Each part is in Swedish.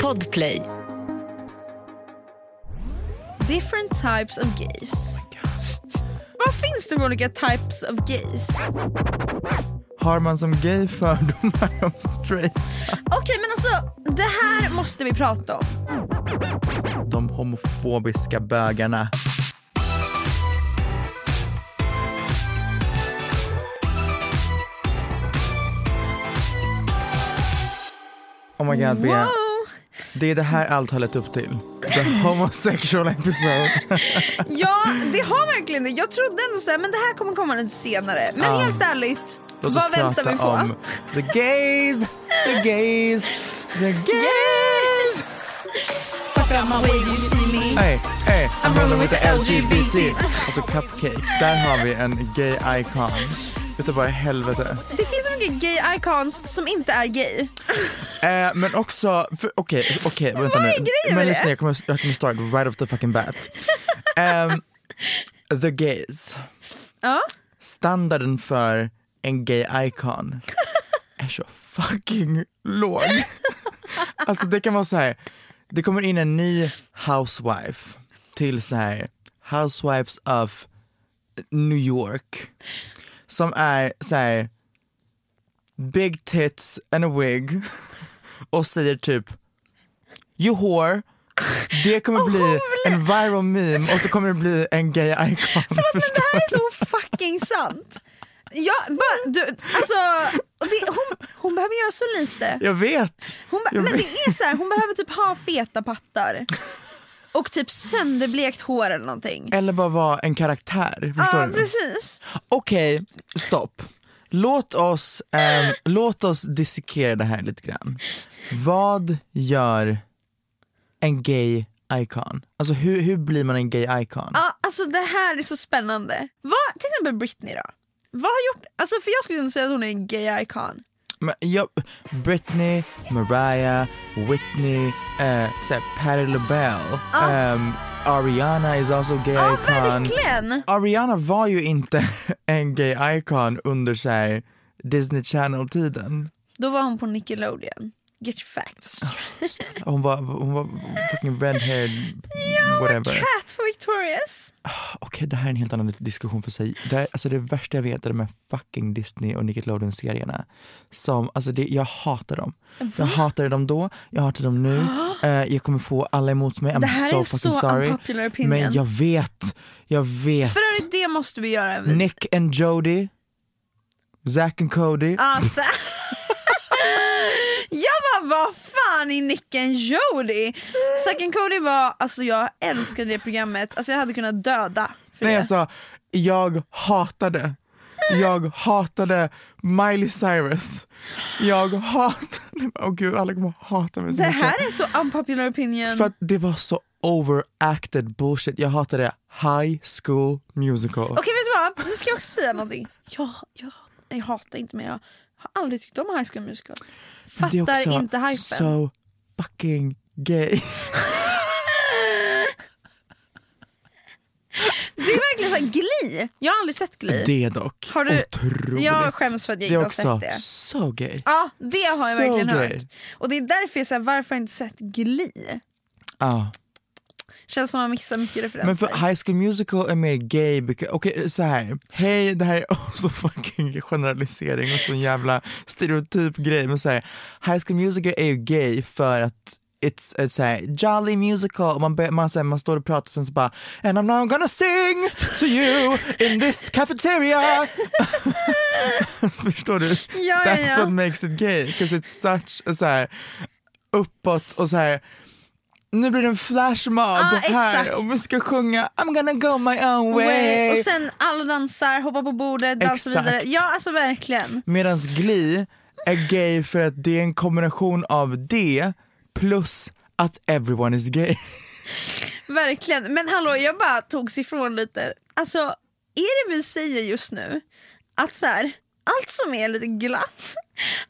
Podplay. Different types of gays. Vad finns det för olika types of gays? Har man som gay fördomar om straight? Okej men alltså, det här måste vi prata om. De homofobiska bögarna. Oh my god Bea, det är det här allt har lett upp till. The homosexual episode. Ja, det har verkligen det. Jag trodde ändå såhär, men det här kommer komma lite senare. Men Ja. helt ärligt, Låt oss vad väntar prata vi på? om the gays, the gays, the gays. Fuck out my way, you see me. Hey, hey, I'm rolling with the. LGBT. Alltså Cupcake, där har vi en gay icon. Vet du vad i helvete? Det finns så mycket gay icons som inte är gay. Eh, men också, okej, okej vänta Vad nu. är grejen men med det? jag kommer, jag kommer start right off the fucking bat. Ehm, the gays. Ja. Standarden för en gay icon är så fucking låg. Alltså det kan vara så här. det kommer in en ny housewife till så här Housewives of New York som är så här big tits and a wig och säger typ you whore det kommer bli en viral meme och så kommer det bli en gay icon. Men det här är så fucking sant. Ja, bara, du, alltså, det, hon, hon behöver göra så lite. Jag vet! Hon, Jag men vet. det är så här, hon behöver typ ha feta pattar. Och typ sönderblekt hår eller någonting. Eller bara vara en karaktär. Förstår Ja du? precis. Okej, stopp. Låt oss, ehm, låt oss dissekera det här lite grann. Vad gör en gay icon? Alltså hur, hur blir man en gay icon? Ja, alltså det här är så spännande. Vad, till exempel Britney då? Vad har gjort, alltså för jag skulle kunna säga att hon är en gay icon. Men, jag, Britney, Mariah, Whitney, eh, såhär, Patti LaBelle, ehm, Ariana is also gay Ja icon. verkligen. Ariana var ju inte en gay icon under såhär Disney Channel-tiden. Då var hon på Nickelodeon. Get your facts. Hon var, hon var fucking red-haired, whatever. Cat på Victorious. Okej, det här är en helt annan diskussion för sig. Det, här, alltså det värsta jag vet är de här fucking Disney och Nickelodeon-serierna. Som, alltså det, jag hatar dem. Jag hatade dem då, jag hatar dem nu. Eh, jag kommer få alla emot mig, I'm Det här so är fucking så sorry. unpopular opinion. Men jag vet, jag vet. För övrigt det måste vi göra. Nick and Jody, Zack and Cody. Alltså. vad fan är Nick and Jody? Zack and Cody var, alltså jag älskade det programmet, alltså jag hade kunnat döda för Nej det. alltså, jag hatade, jag hatade Miley Cyrus. Jag hatade, åh gud alla kommer hata mig så det mycket. här är så unpopular opinion. För att det var så overacted bullshit. Jag hatade High School Musical. Okej vet du vad, nu ska jag också säga någonting. Jag, jag, jag hatar inte men jag har aldrig tyckt om High School Musical. Men det är Fattar också inte hypen. so fucking gay. Det är verkligen såhär Glee, jag har aldrig sett Glee. Det är dock Har du- otroligt. Jag skäms för att jag det är inte har också sett det. så gay. Ja det har jag So verkligen gay. hört. Och det är därför jag säger varför har jag inte sett Glee? Ja. Känns som att man missar mycket Men referenser. för High School Musical är mer gay, okej så här. hej det här är också fucking generalisering och sån jävla stereotyp grej men så här. High School Musical är ju gay för att It's, it's så här, jolly musical, och man, man, här, man står och pratar och sen så bara And I'm now gonna sing to you in this cafeteria Förstår du? Ja, ja, That's ja. what makes it gay, because it's such a, så här, uppåt och så här. Nu blir det en flashmob Ja, här exakt. och vi ska sjunga I'm gonna go my own way. Way. Och sen alla dansar, hoppar på bordet, dansar Exakt. vidare. Ja alltså verkligen. Medans Glee är gay för att det är en kombination av det plus att everyone is gay. Verkligen. Men hallå jag bara togs ifrån lite. Alltså är det vi säger just nu att så här, allt som är lite glatt,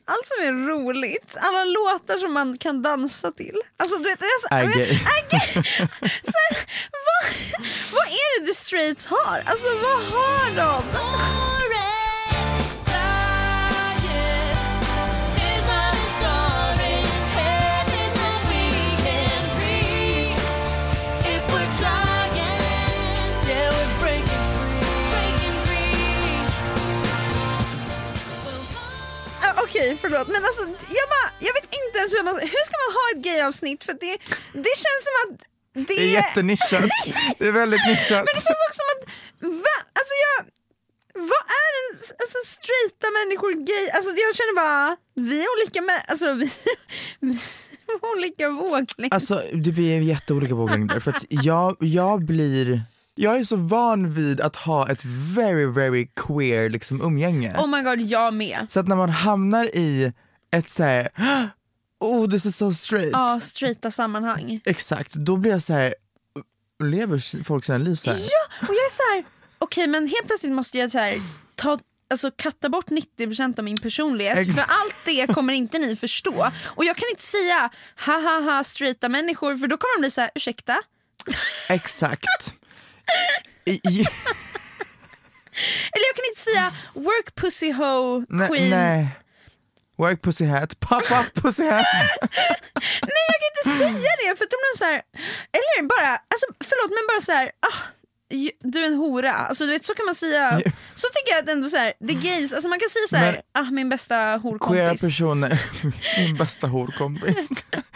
allt som är roligt, alla låtar som man kan dansa till. Alltså du vet, gay. är gay. Så vad, vad är det the straights har? Alltså vad har de? Förlåt men alltså jag, bara, jag vet inte ens hur man, hur ska man ha ett gayavsnitt för det, det känns som att det, Det är jättenischat. Det är väldigt nischat. Men det känns också som att, va? Alltså jag, vad är en, alltså straighta människor gay? Alltså jag känner bara, vi är olika med, alltså vi, vi är olika våglängder. Alltså det, vi är jätteolika våglängder för att jag, jag blir jag är så van vid att ha ett very very queer liksom umgänge. Oh my god, jag med. Så att när man hamnar i ett såhär, oh this is so straight. Ja, straighta sammanhang. Exakt, då blir jag så här. lever folk sina liv så här? Ja, och jag är så här, okej men helt plötsligt måste jag så här, ta Alltså katta bort 90% av min personlighet Exakt. för allt det kommer inte ni förstå. Och jag kan inte säga ha ha ha straighta människor för då kommer de bli så här, ursäkta? Exakt. Eller jag kan inte säga work pussy ho nej, queen. nej. Work pussy hat, pop up pussy hat. Nej jag kan inte säga det för att de blir så här, eller bara, alltså förlåt men bara så här, ah, du är en hora, alltså du vet så kan man säga, så tycker jag att ändå så här, det gays, alltså man kan säga så här, Men- ah min bästa Queera horkompis. personer, min bästa horkompis.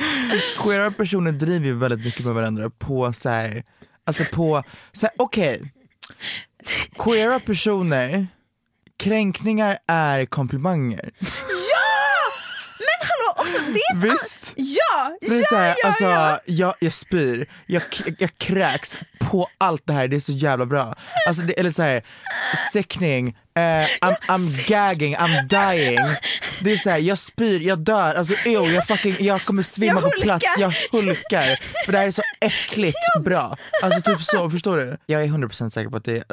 Queera personer driver ju väldigt mycket med varandra på så här, alltså på, okej. Queera personer, kränkningar är komplimanger. Ja! Men hallå också det är Visst? Ja! Det är ja, här, ja, alltså, ja. Jag, jag spyr, jag, jag kräks på allt det här, det är så jävla bra. Alltså, det, eller så här, sickning, eh, I'm, I'm gagging, I'm dying. Det är så här, jag spyr, jag dör, alltså ew, jag, fucking, jag kommer svimma Jag på plats, jag hulkar. För det här är så äckligt bra. Alltså typ så, förstår du? Jag är 100% säker på att det,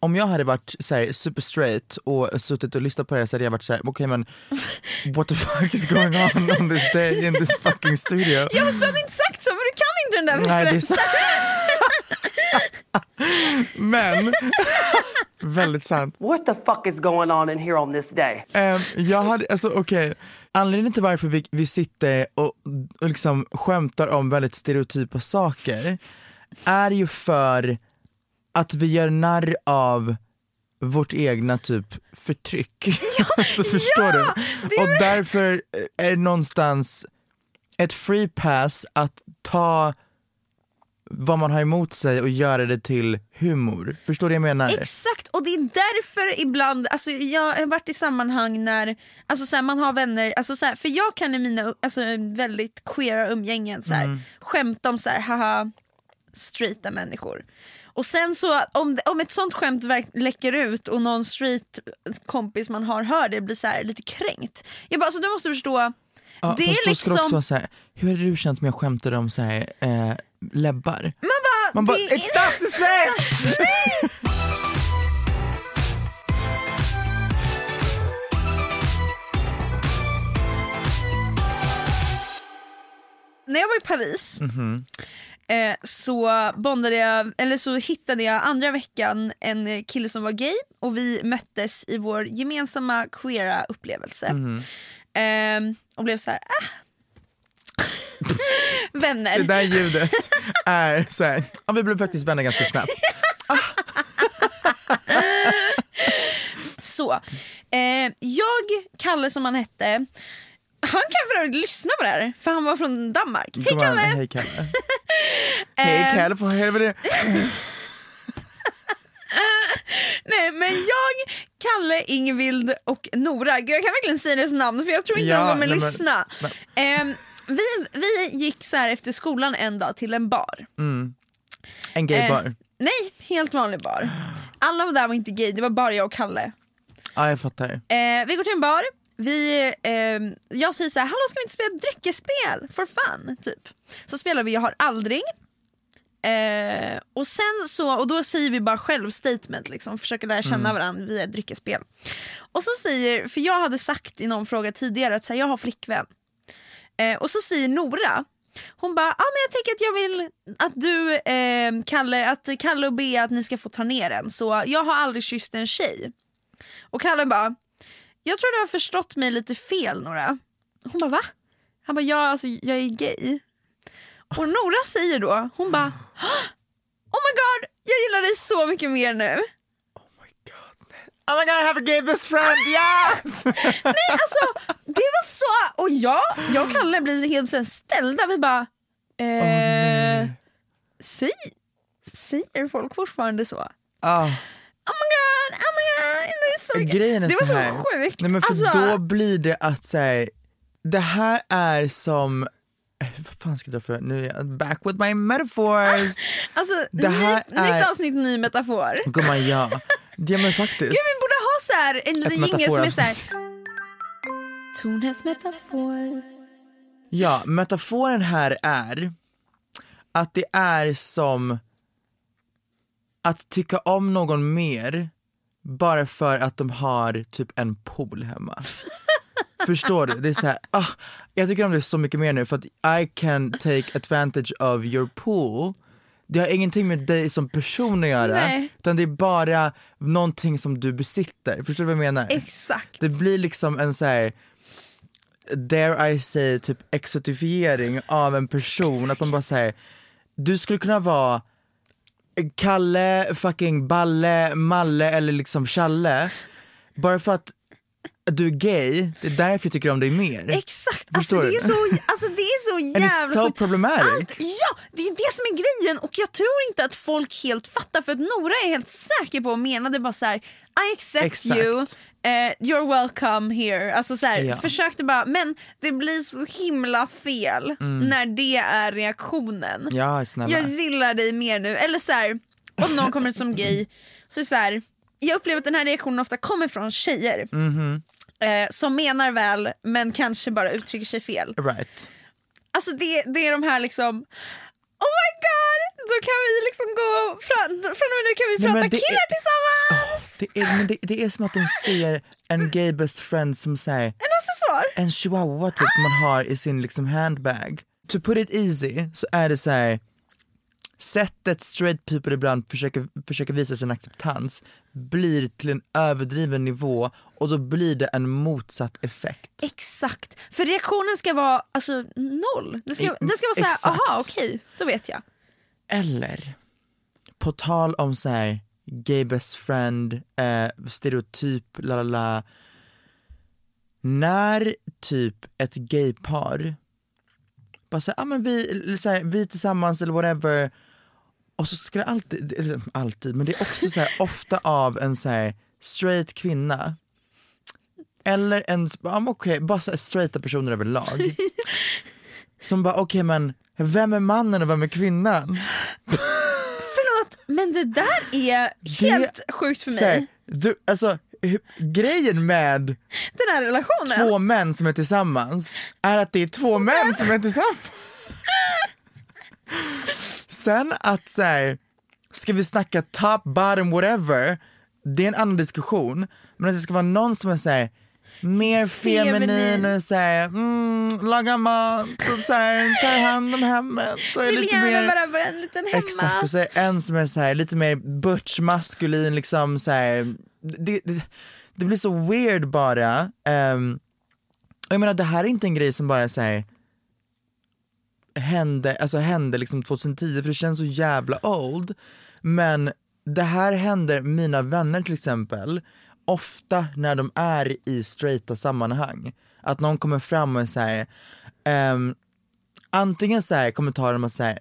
om jag hade varit så här, super straight och suttit och lyssnat på det här så hade jag varit så här, okej men what the fuck is going on on this day in this fucking studio? Ja fast du hade inte sagt så för du kan inte den där referensen. Men, väldigt sant. What the fuck is going on in here on this day? Ehm, jag hade, alltså okej, anledningen till varför vi, vi sitter och, och liksom skämtar om väldigt stereotypa saker är ju för att vi gör narr av vårt egna typ förtryck. alltså, förstår du? Och därför är det någonstans ett free pass att ta vad man har emot sig och göra det till humor. Förstår du vad jag menar? Exakt, och det är därför ibland, alltså jag har varit i sammanhang när alltså så här, man har vänner, alltså så här, för jag kan i mina alltså, väldigt queera umgängen så här, Mm. skämta om så här, haha, straighta människor. Och sen så om, om ett sånt skämt läcker ut och någon straight kompis man har hör det blir så här lite kränkt. Jag bara, alltså du måste förstå, Ja, det är då ska det också liksom, vara så hur hade du känt om jag skämtade om så här, eh, läbbar? man bara, Man bara, det it's not the same! när jag var i Paris Mhm. eh, så, bondade jag, eller så hittade jag andra veckan en kille som var gay och vi möttes i vår gemensamma queera upplevelse. Mhm. Eh, och blev så här, ah. Vänner. Det där ljudet är så här, ja, vi blev faktiskt vänner ganska snabbt. Så, eh, jag, Kalle som han hette, han kan för övrigt lyssna på det här för han var från Danmark. Hej Kalle! Hej Kalle. Hej Kalle för helvete. Nej men jag, Kalle, Ingvild och Nora, jag kan verkligen säga deras namn för jag tror inte Ja, de kommer lyssna. Vi, vi gick så här efter skolan en dag till en bar. En gaybar. Eh, nej, helt vanlig bar. Alla var där var inte gay, det var bara jag och Kalle. Ja jag fattar. Eh, vi går till en bar, vi, ehm, jag säger så här, hallå ska vi inte spela dryckesspel for fun? Typ. Så spelar vi Jag har aldrig. Eh, och sen så, och då säger vi bara självstatement liksom, försöker lära känna varandra via dryckesspel. Och så säger, för jag hade sagt i någon fråga tidigare att så här, jag har flickvän. Eh, och så säger Nora, hon bara, ah, men jag tänker att jag vill att du, eh, Kalle, att Kalle och Bea att ni ska få ta ner den. Så jag har aldrig kysst en tjej. Och Kalle bara, jag tror du har förstått mig lite fel Nora. Hon bara va? Han bara ja alltså jag är gay. Och Nora säger då, hon bara Oh my god, jag gillar dig så mycket mer nu. Oh my god I have a gay best friend, yes! Nej alltså det var så, och jag, jag och Kalle blir helt så här ställda, vi bara eh, säg, Säger folk fortfarande så? Ah. Oh my god, oh my god, det så. Grejen är det var så så, här. sjukt. Nej, men för alltså, då blir det att säga det här är som, eh, vad fan ska jag dra för, nu är jag back with my metaphors. alltså det här ny, är- nytt avsnitt, ny metafor. Gumman ja, ja men faktiskt. Gud, vi borde ha så här en liten jingel som är så här. Tornhästs metafor. Ja, metaforen här är att det är som att tycka om någon mer bara för att de har typ en pool hemma. Förstår du? Det är så här, ah, jag tycker om det så mycket mer nu för att I can take advantage of your pool. Det har ingenting med dig som person att göra, Nej. utan det är bara någonting som du besitter. Förstår du vad jag menar? Exakt. Det blir liksom en så här dare I say, typ exotifiering av en person. Att man bara säger, du skulle kunna vara Kalle, fucking Balle, Malle eller liksom Challe. Bara för att du är gay, det är därför jag tycker om dig mer. Exakt, alltså det, är så, alltså det är så And jävla it's so problematic. Allt, ja, det är det som är grejen och jag tror inte att folk helt fattar för att Nora är helt säker på och menade bara så här: I accept Exakt. you, eh, you're welcome here. Alltså så här, Ja. försökte bara, men det blir så himla fel när det är reaktionen. Mm. Ja, snälla. Jag gillar dig mer nu. Eller så här, om någon kommer ut som gay, så är så här, jag upplever att den här reaktionen ofta kommer från tjejer. Mhm. Eh, som menar väl men kanske bara uttrycker sig fel. Right. Alltså det, det är de här liksom då kan vi liksom gå fram, från och med nu kan vi Nej, prata det killar är- tillsammans! Det är, men det, det är som att de ser en gay best friend som säger En accessoar! en chihuahua typ man har i sin liksom handbag. To put it easy så är det så här. sättet straight people ibland försöker, försöker visa sin acceptans blir till en överdriven nivå och då blir det en motsatt effekt. Exakt, för reaktionen ska vara alltså noll. Det ska, I- det ska vara såhär, aha okej, då vet jag. Eller, på tal om så här gay best friend, eh, stereotyp, la la la. När typ ett gaypar bara säger, ah, men vi, så här, vi tillsammans eller whatever Och så ska det alltid, eller alltid, men det är också så här, ofta av en så här straight kvinna. Eller en, ja, okej, bara så här straighta personer överlag. Som bara, okej men vem är mannen och vem är kvinnan? Förlåt, men det där är helt sjukt för Så här, mig. du, alltså, grejen med Den här relationen. två män som är tillsammans är att det är två män som är tillsammans. Sen att så här, ska vi snacka top, bottom, whatever, det är en annan diskussion. Men att det ska vara någon som är så här, mer feminin, Feminin. och så här, mm, lagar mat och så här, tar hand om hemmet och är Vill lite gärna mer vara en liten hemma. Exakt, och så är det en som är så här, lite mer butch, maskulin, liksom så här. Det, det, det blir så weird bara. Um, jag menar det här är inte en grej som bara så här, hände, alltså hände liksom 2010 för det känns så jävla old. Men det här händer mina vänner till exempel ofta när de är i straighta sammanhang. Att någon kommer fram och säger ehm, antingen så här kommentarer om att säga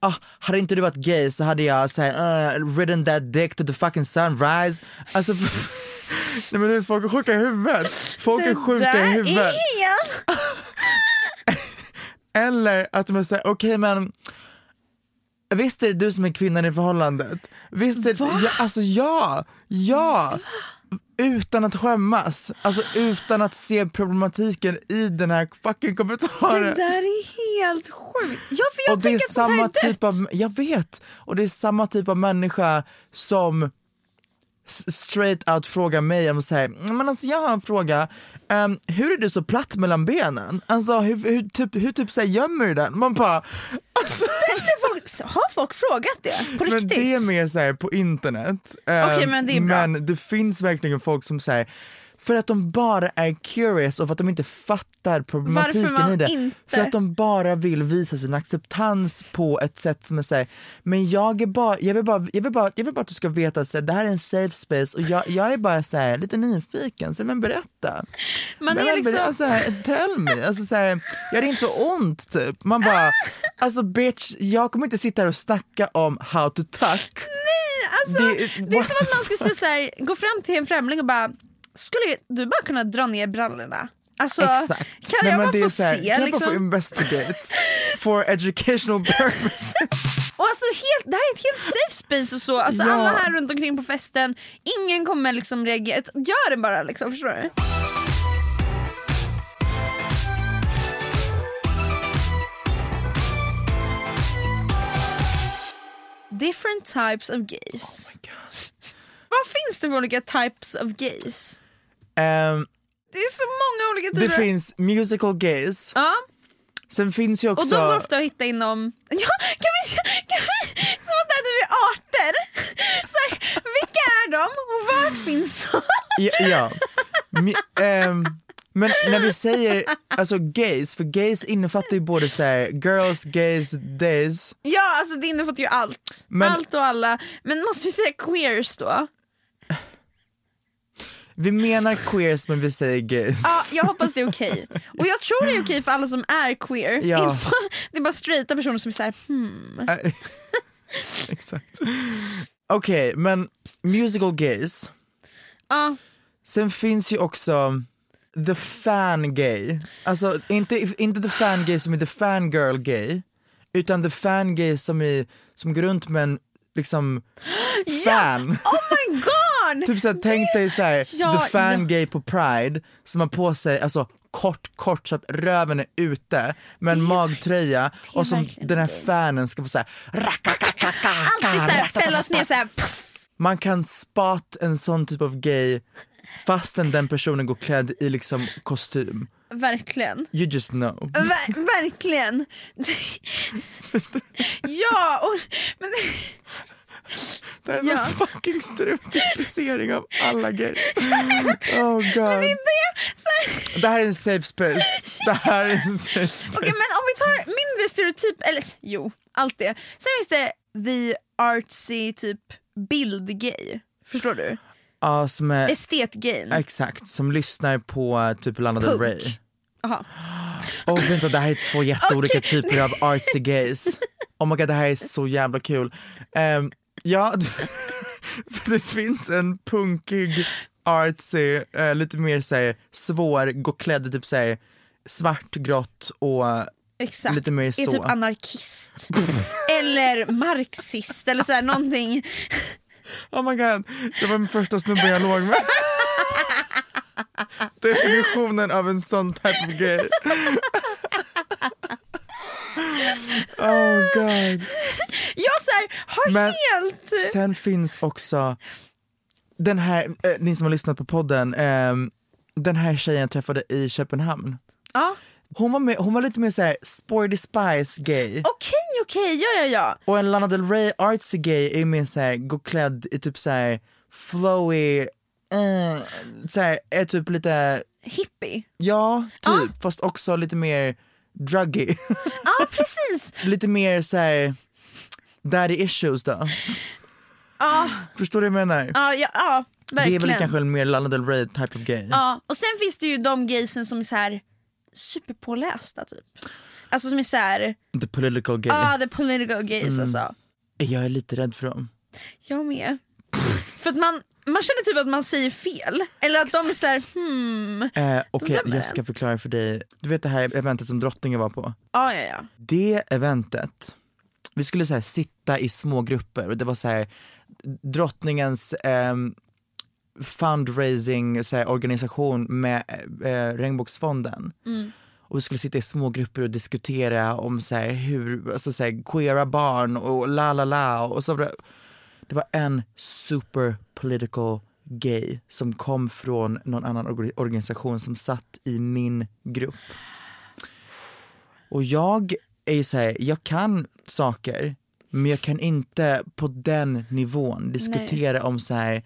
Ah, hade inte du varit gay så hade jag såhär, uh, ridden that dick to the fucking sunrise. Alltså, nej men nu, folk är sjuka i huvudet. Folk är sjuka i huvudet. Eller att man säger, okej men Visst är det du som är kvinnan i förhållandet? Visst är ja, alltså ja, ja. Utan att skämmas, alltså utan att se problematiken i den här fucking kommentaren. Det där är helt sjukt. Ja, för jag och det är samma dött. typ av, jag vet, och det är samma typ av människa som straight out frågar mig om så här, men alltså jag har en fråga, Ehm, hur är du så platt mellan benen? Alltså hur, hur typ, hur typ så här, gömmer du den? Man bara, alltså, Folk, har folk frågat det? På men riktigt? det är mer så här på internet. Ehm, Okej, men det men det finns verkligen folk som säger för att de bara är curious och för att de inte fattar problematiken i det. inte- För att de bara vill visa sin acceptans på ett sätt som är såhär, men jag är bara, jag vill bara, jag vill bara, jag vill bara att du ska veta att så här, det här är en safe space och jag, jag är bara så här, lite nyfiken, så men berätta. Man men, är liksom... alltså, här, tell me, alltså, så här, gör det inte ont typ? Man bara, alltså bitch, jag kommer inte sitta här och snacka om how to tuck. Alltså, Det- det, är som att man skulle säga så här, gå fram till en främling och bara, skulle du bara kunna dra ner brallorna? Alltså, Exakt. kan Nej, jag bara det få här, se? Kan jag bara liksom? få investigate for educational purposes? Och alltså, helt, det här är ett helt safe space och så, alltså, Ja. alla här runt omkring på festen, ingen kommer liksom reagera, gör det bara liksom, förstår du? Different types of gays. Vad finns det för olika types of gays? Ehm, Det är så många olika det typer. finns musical gays, Ja, sen finns ju och också... de går ofta att hitta inom... Ja, kan vi, kan vi, som att det är arter. Så här, vilka är de och var finns de? Ja, ja. Mi- ehm, men när vi säger alltså gays, för gays innefattar ju både så här, girls, gays, days. Ja, alltså det innefattar ju allt. Men- Allt och alla. Men måste vi säga queers då? Vi menar queers men vi säger gays. Ja, jag hoppas det är okej. Och jag tror det är okej för alla som är queer. Ja. Det är bara straighta personer som är såhär, hmm. Exakt. Okej, men musical gays. Ja, Sen finns ju också the fan gay. Alltså inte, inte the fan gay som är the fangirl gay, utan the fan gay som, är, som går runt med en liksom fan. oh my god! Typ såhär, tänk dig såhär, Ja, the fan ja. gay på pride som har på sig alltså kort kort så att röven är ute med en magtröja och som den här fanen ska få såhär Alltid såhär fällas ner såhär. Man kan spot en sån typ av gay fastän den personen går klädd i liksom kostym. Verkligen. You just know. Ver- verkligen. ja, och, men, Det här är Ja. en fucking stereotypisering av alla gays. Oh god. det, så här, Det här är en safe space. Det här är en safe space. Okej men om vi tar mindre stereotyp, eller jo, allt det. Sen finns det the artsy typ bildgay. Förstår du? Ja, som är, Estetgayn. exakt, som lyssnar på typ Lana Del. Rey. Jaha. Och vänta, det här är två jätteolika typer av artsy gays. Oh my god, det här är så jävla kul. Ehm, ja, det finns en punkig, artsy, eh, lite mer såhär svår, gå klädd typ såhär svart, grått och Exakt. Lite mer Är så. typ anarkist. eller marxist eller så här, någonting. Oh my god, det var min första snubbe jag låg med. Definitionen av en sån type of gay. Oh god. Jag så här, har Men helt... Sen finns också den här, eh, ni som har lyssnat på podden, ehm, den här tjejen jag träffade i Köpenhamn. Ja. Hon var, med, hon var lite mer såhär sporty spice gay. Okej, okej, ja ja ja. Och en Lana Del Rey artsy gay är mer såhär, gå klädd i typ såhär flowy, eh, såhär, är typ lite, Hippie. ja typ, fast också lite mer druggy. Ja precis. lite mer såhär daddy issues då. Ja, Förstår du vad jag menar? ja, ja, ja det verkligen. är väl kanske en mer Lana Del Rey type of gay. Ja, och sen finns det ju de gaysen som är så här superpålästa typ. Alltså som är så här, The political gay. ah the political gays Mm. alltså. Jag är lite rädd för dem. Jag med. för att man, man känner typ att man säger fel. Eller att de är hmm. Eh, Okej, dömer jag ska förklara för dig. Du vet det här eventet som drottningen var på? Ja, ja, ja. Det eventet, vi skulle så här, sitta i små grupper och det var så här drottningens ehm, fundraising så här, organisation med eh, Regnbågsfonden. Och vi skulle sitta i små grupper och diskutera om så här, hur, alltså, så här, queera barn och la la la och så det, var en super political gay som kom från någon annan orga- organisation som satt i min grupp. Och jag är ju såhär, jag kan saker men jag kan inte på den nivån diskutera om så här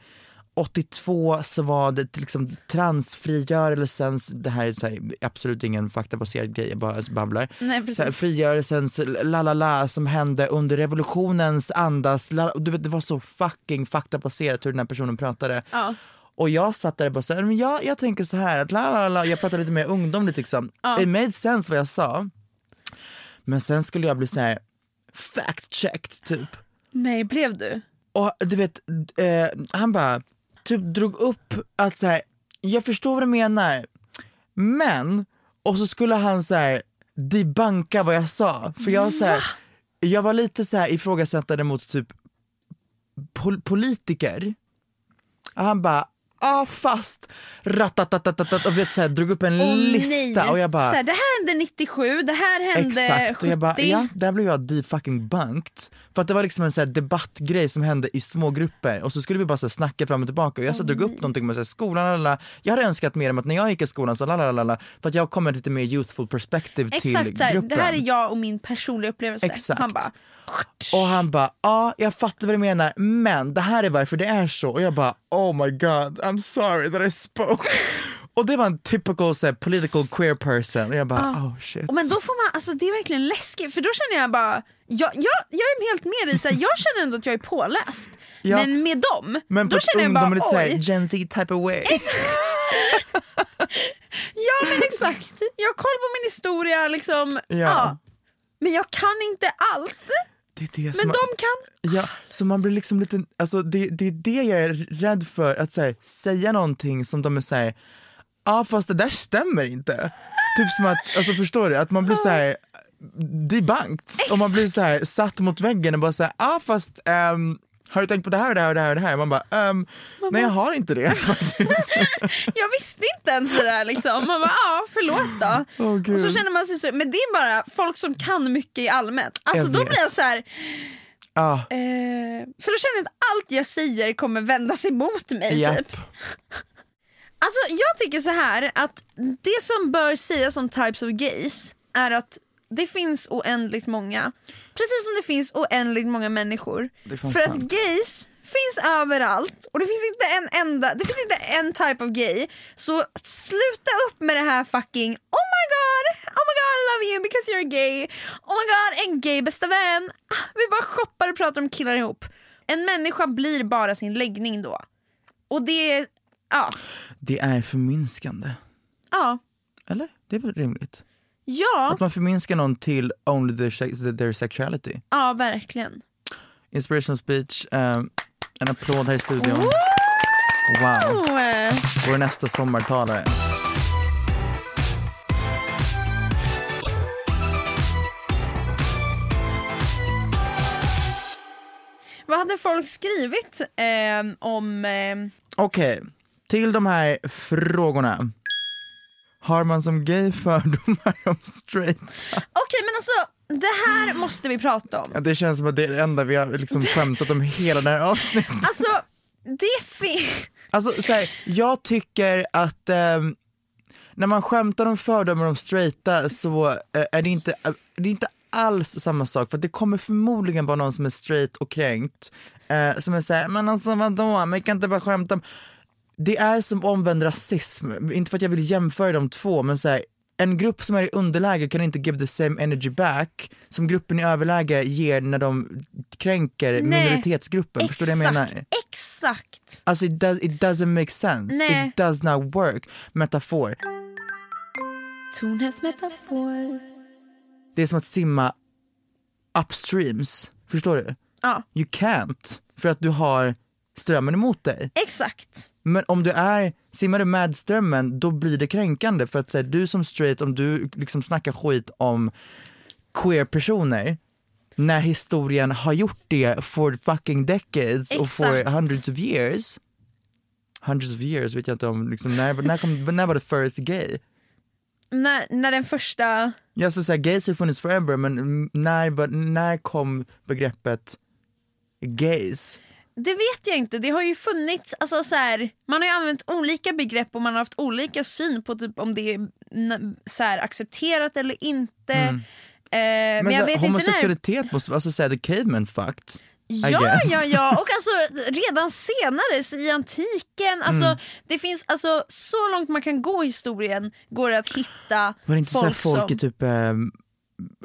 82 så var det liksom transfrigörelsens, det här är så här, absolut ingen faktabaserad grej, jag bara babblar. Nej, Så precis. här, frigörelsens la la la som hände under revolutionens andas, la, du vet, det var så fucking faktabaserat hur den här personen pratade. Ja. Och jag satt där och bara såhär, men jag, jag tänker så här att la la la, jag pratade lite mer ungdomligt liksom. It made sense vad jag sa. Men sen skulle jag bli så här fact checked typ. Nej, blev du? Och du vet, eh, han bara typ drog upp att så här, jag förstår vad du menar, men, och så skulle han så här debunka vad jag sa. För jag, så här, jag var lite så här ifrågasättande mot typ pol- politiker. Han bara, ah fast, ratatatatat och vet så här, drog upp en Åh, lista nej. och jag bara så här, det här hände 97, det här hände Exakt, 70. och jag bara, ja, där blev jag de-fucking bunked. För att det var liksom en så här debattgrej som hände i små grupper och så skulle vi bara så här snacka fram och tillbaka och jag så drog upp någonting med så här, skolan, lalala. jag hade önskat mer om att när jag gick i skolan så lalala, för att jag kommer lite mer youthful perspective till Exakt, här, gruppen. det här är jag och min personliga upplevelse. Exakt. Han bara, Och han bara, ja jag fattar vad du menar men det här är varför det är så och jag bara, oh my god I'm sorry that I spoke. och det var en typical så här, political queer person och jag bara, oh shit. Men då får man, alltså det är verkligen läskigt för då känner jag bara, jag, jag, jag är helt med dig, så jag känner ändå att jag är påläst. Ja. Men med dem, men då känner jag bara oj. Gen Z type of way. Ja men exakt, jag har koll på min historia liksom. Ja. Men jag kan inte allt. Det det Men som de kan. Ja, så man blir liksom lite, alltså det, det är det jag är rädd för, att så här, säga någonting som de är såhär, ja fast det där stämmer inte. Typ som att, alltså förstår du, att man blir såhär debunked och man blir såhär satt mot väggen och bara såhär, ja fast ehm, har du tänkt på det här och det här och det här och det här? Man bara, ehm, nej jag har inte det faktiskt. Jag visste inte ens det där liksom. Man bara, ja förlåt då. Åh, och så känner man sig så, men det är bara folk som kan mycket i allmänt. Alltså Jag då vet. blir jag så här, Ja, eh, för då känner jag att allt jag säger kommer vändas emot mig japp. typ. Alltså jag tycker så här att det som bör sägas om types of gays är att det finns oändligt många. Precis som det finns oändligt många människor. För att sant. gays finns överallt och det finns inte en enda, det finns inte en type of gay. Så sluta upp med det här fucking oh my god, oh my god I love you because you're gay. Oh my god en gay bästa vän. Ah, Vi bara shoppar och pratar om killar ihop. En människa blir bara sin läggning då. Och det ja, det är förminskande. ja. Eller? Det är väl rimligt? Ja, Att man förminskar någon till only their, their sexuality. ja verkligen. Inspirational speech, eh, en applåd här i studion. Wow, vår nästa sommartalare. vad hade folk skrivit eh, om... Eh, Okej, till de här frågorna. Har man som gay fördomar om straight? Okej men alltså, det här måste vi prata om. Ja, det känns som att det är det enda vi har liksom skämtat om hela det här avsnittet. Alltså, det finns... Alltså så här, jag tycker att ehm, när man skämtar om fördomar om straighta så eh, är det inte, eh, det är inte alls samma sak för det kommer förmodligen vara någon som är straight och kränkt eh, som är såhär, men alltså vadå, man kan inte bara skämta om det är som omvänd rasism, inte för att jag vill jämföra de två men så här, en grupp som är i underläge kan inte give the same energy back som gruppen i överläge ger när de kränker Nej, minoritetsgruppen. Förstår du vad jag menar? Exakt, exakt. Alltså it, does, it doesn't make sense. Nej. It does not work. Metafor. Metafor. Det är som att simma upstreams. Förstår du? Ja, You can't. För att du har strömmen emot dig. exakt. Men om du är, simmar du med strömmen då blir det kränkande för att säga du som straight, om du liksom snackar skit om queer-personer när historien har gjort det for fucking decades och for Exakt. hundreds of years. Hundreds of years vet jag inte om, liksom, när, när, kom, när var det first gay? När, när den första... Ja, så säga, gays har funnits forever, men när, när kom begreppet gays? Det vet jag inte, det har ju funnits, alltså så här, man har ju använt olika begrepp och man har haft olika syn på typ om det är så här, accepterat eller inte. Eh, men, Men, jag vet inte när... homosexualitet måste, alltså säga the caveman. I Ja, ja, ja, och alltså redan senare i antiken, alltså Mm. det finns alltså så långt man kan gå i historien går det att hitta Var det inte folk, så folk som... i typ eh,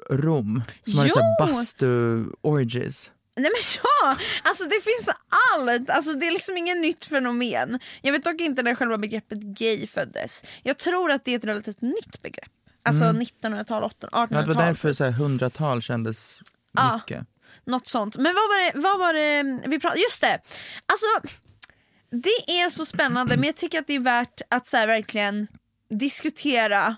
Rom som hade Jo! här bastu orgies? Nej men ja, alltså det finns allt, alltså det är liksom inget nytt fenomen. Jag vet dock inte när själva begreppet gay föddes. Jag tror att det är ett relativt nytt begrepp. Alltså 1900-tal, 1800-tal. Mm. Ja, det var därför så här, hundratal kändes Ja. mycket. Något sånt. Men vad var det, vad var det vi pratade Just det! Alltså, det är så spännande men jag tycker att det är värt att så här, verkligen diskutera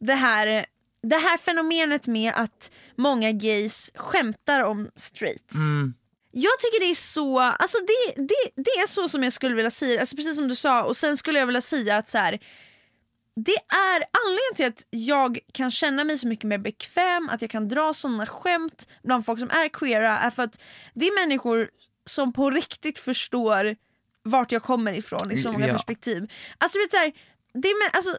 det här, det här fenomenet med att många gays skämtar om straights. Jag tycker det är så, alltså det, det, det är så som jag skulle vilja säga, alltså precis som du sa och sen skulle jag vilja säga att så här, det är anledningen till att jag kan känna mig så mycket mer bekväm, att jag kan dra sådana skämt bland folk som är queera är för att det är människor som på riktigt förstår vart jag kommer ifrån i så många Ja. perspektiv. Alltså vet så här, det är, alltså,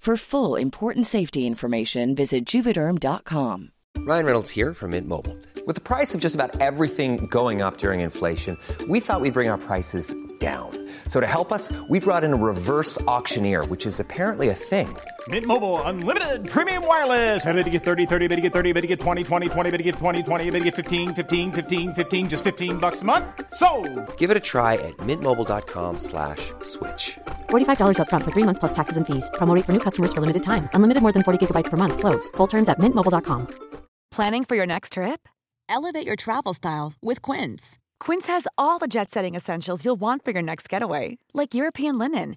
For full important safety information, visit juvederm.com. Ryan Reynolds here from Mint Mobile. With the price of just about everything going up during inflation, we thought we'd bring our prices down. So to help us, we brought in a reverse auctioneer, which is apparently a thing. Mint Mobile unlimited premium wireless. Ready to get 30, 30, bit to get 30, bit to get 20, 20, 20, bit to get 20, 20, bit to get 15, 15, 15, 15 just 15 bucks a month. So, Give it a try at mintmobile.com slash switch. $45 upfront for three months plus taxes and fees. Promo for new customers for limited time. Unlimited more than 40 gigabytes per month. Slows. Full terms at mintmobile.com. Planning for your next trip? Elevate your travel style with Quince. Quince has all the jet setting essentials you'll want for your next getaway, like European linen,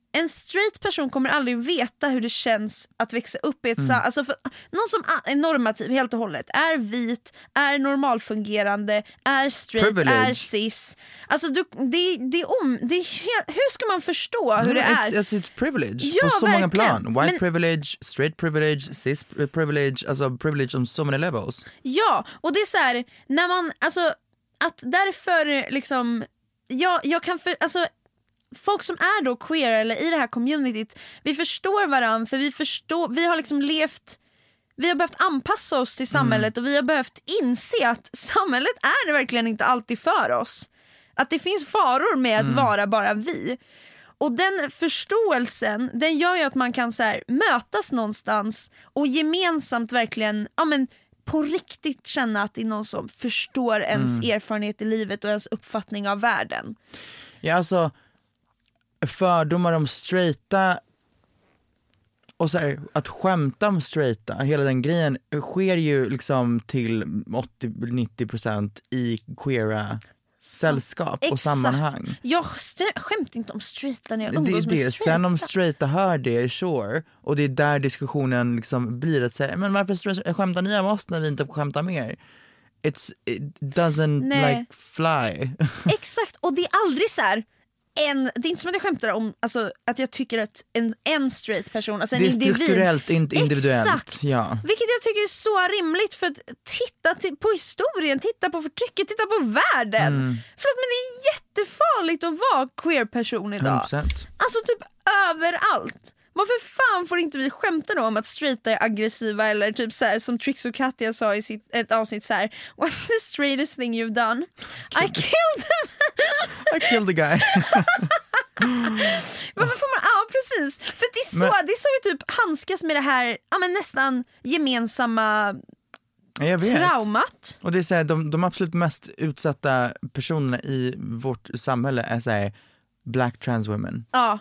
en straight person kommer aldrig veta hur det känns att växa upp i ett mm. alltså för, Någon som är normativ helt och hållet, är vit, är normalfungerande, är straight, Privilege. är cis. Alltså du, det, det är om, det är helt, hur ska man förstå hur No, det it's, är? it's a privilege Ja, på så många verkligen. plan. White Men- privilege, straight privilege, cis privilege, alltså privilege on so many levels. Ja, och det är så här, när man, alltså att därför liksom, ja, jag kan för, alltså folk som är då queer eller i det här communityt, vi förstår varandra för vi förstår, vi har liksom levt vi har behövt anpassa oss till samhället och vi har behövt inse att samhället är verkligen inte alltid för oss. Att det finns faror med att vara bara vi. Och den förståelsen den gör ju att man kan så här, mötas någonstans och gemensamt verkligen ja, men, på riktigt känna att det är någon som förstår ens erfarenhet i livet och ens uppfattning av världen. Ja alltså fördomar om straighta och så här, att skämta om straighta, hela den grejen sker ju liksom till 80-90% i queera sällskap och sammanhang. Jag skämtar inte om straighta när jag Det umgås är med det. straighta. Sen om straighta hör det, sure, och det är där diskussionen liksom blir att säga, men varför skämtar ni om oss när vi inte får skämta mer? It's, it doesn't Nej. like fly. Exakt, och det är aldrig så här. En, det är inte som att jag skämtar om alltså, att jag tycker att en, en straight person, alltså en Det är individ, strukturellt, inte individuellt. Exakt, Ja. vilket jag tycker är så rimligt för att titta på historien, titta på förtrycket, titta på världen. Mm. Förlåt men det är jättefarligt att vara queer person idag. 100%. Alltså typ överallt. Varför fan får inte vi skämta då om att straighta är aggressiva eller typ så här, som Trix och Katja sa i sitt, ett avsnitt så här. What's the straightest thing you've done? I killed him! I killed the guy. Varför får man, ja precis. För det är så, Men- det är så vi typ handskas med det här ja, men nästan gemensamma Jag vet. traumat. Och det är så här, de, de absolut mest utsatta personerna i vårt samhälle är så här, black trans women. Ja,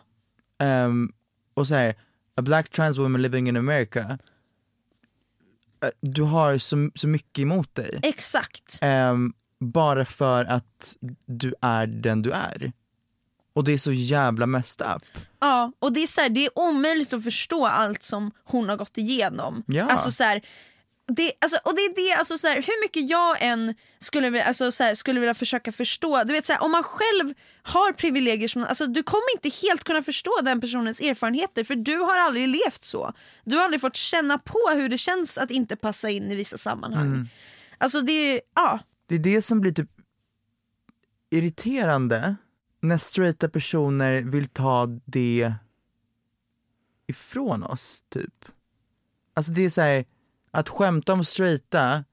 Ehm, och så här, a black trans woman living in America, eh, du har så, så mycket emot dig. exakt. Ehm, bara för att du är den du är. Och det är så jävla messed up. Ja, och det är, så här, det är omöjligt att förstå allt som hon har gått igenom. Ja. Alltså, så här, det, alltså, och det är det, alltså, så här, hur mycket jag än skulle, alltså, så här, skulle vilja försöka förstå, du vet så här, om man själv har privilegier, som, alltså, du kommer inte helt kunna förstå den personens erfarenheter för du har aldrig levt så. Du har aldrig fått känna på hur det känns att inte passa in i vissa sammanhang. Alltså det, ja. Det är det som blir typ irriterande när straighta personer vill ta det ifrån oss, typ. Alltså det är så här, att skämta om straighta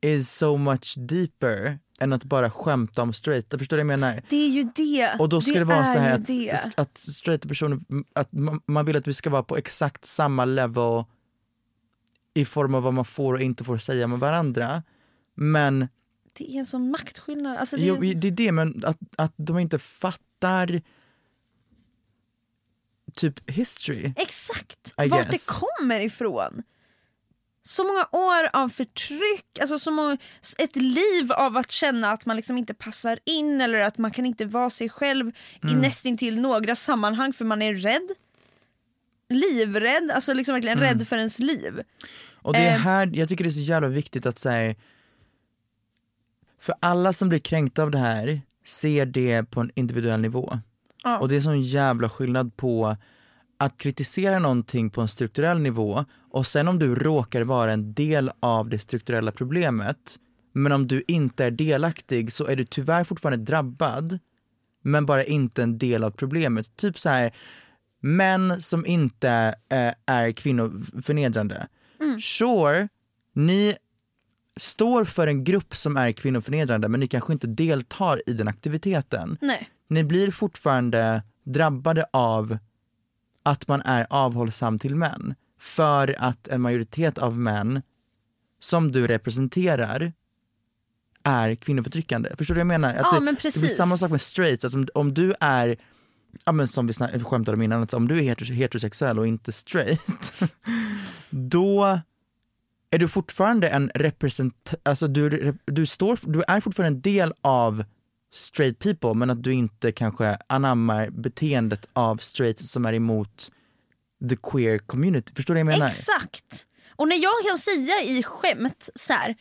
is so much deeper än att bara skämta om straighta, förstår du vad jag menar? Det är ju det. Och då ska det, det vara så här att, det. att straighta personer, att man, vill att vi ska vara på exakt samma level i form av vad man får och inte får säga med varandra. Men Det är en sån maktskillnad. Alltså, det är Jo, det är det, men att, att de inte fattar typ history. Exakt, I vart guess. det kommer ifrån. Så många år av förtryck, alltså så många, ett liv av att känna att man liksom inte passar in eller att man kan inte vara sig själv i Mm. nästintill några sammanhang för man är rädd. Livrädd, alltså liksom verkligen Mm. rädd för ens liv. Och det är Eh. här, jag tycker det är så jävla viktigt att säga, för alla som blir kränkta av det här ser det på en individuell nivå. Ja. Och det är sån jävla skillnad på att kritisera någonting på en strukturell nivå och sen om du råkar vara en del av det strukturella problemet men om du inte är delaktig så är du tyvärr fortfarande drabbad men bara inte en del av problemet. Typ så här män som inte eh, är kvinnoförnedrande. Sure, ni står för en grupp som är kvinnoförnedrande men ni kanske inte deltar i den aktiviteten. Nej. Ni blir fortfarande drabbade av att man är avhållsam till män för att en majoritet av män som du representerar är kvinnoförtryckande. Förstår du vad jag menar? Att Ja, det, men det blir precis. samma sak med straights, alltså om, om du är Ja men som vi skämtade om innan, alltså om du är heter- heterosexuell och inte straight, då är du fortfarande en represent, alltså du, du, står, du är fortfarande en del av straight people men att du inte kanske anammar beteendet av straight som är emot the queer community. Förstår du vad jag menar? Exakt! Och när jag kan säga i skämt så här,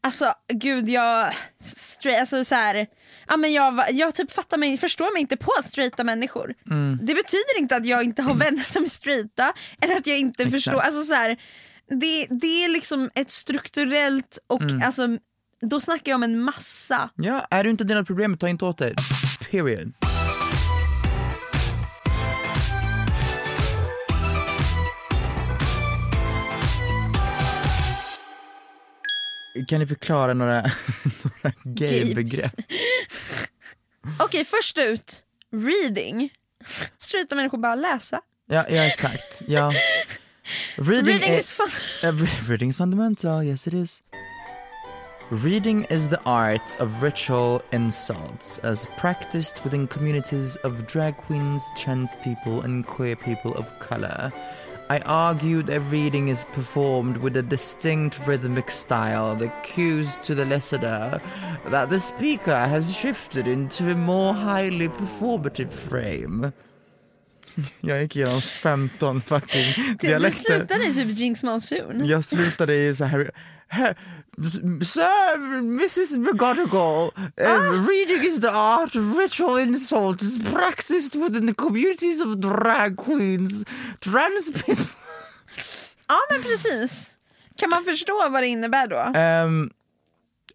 alltså gud jag, straight, alltså så här, ja, men jag, jag typ fattar mig, förstår mig inte på straighta människor. Mm. Det betyder inte att jag inte har vänner som är straighta eller att jag inte Exakt. förstår, alltså så här, det, det är liksom ett strukturellt och Mm. alltså då snackar jag om en massa. Ja, är du inte del av problemet, ta inte åt dig. Period. Kan ni förklara några, några gay-begrepp? Okej först ut, reading. Straighta människor bara läsa. Ja, ja exakt. Ja. Reading, Reading är- is fun. Uh, re- reading is fundamental, yes it is. Reading is the art of ritual insults as practiced within communities of drag queens, trans people, and queer people of color. I argue that reading is performed with a distinct rhythmic style that cues to the listener that the speaker has shifted into a more highly performative frame. Jag gick igenom 15 fucking Du dialekter. slutade i typ Jinx Monsoon. Jag slutade i så här... Sir, Mrs McGonagall, uh, reading is the art of ritual insult is practiced within the communities of drag queens, trans people. Ja men precis. Kan man förstå vad det innebär då? Ehm,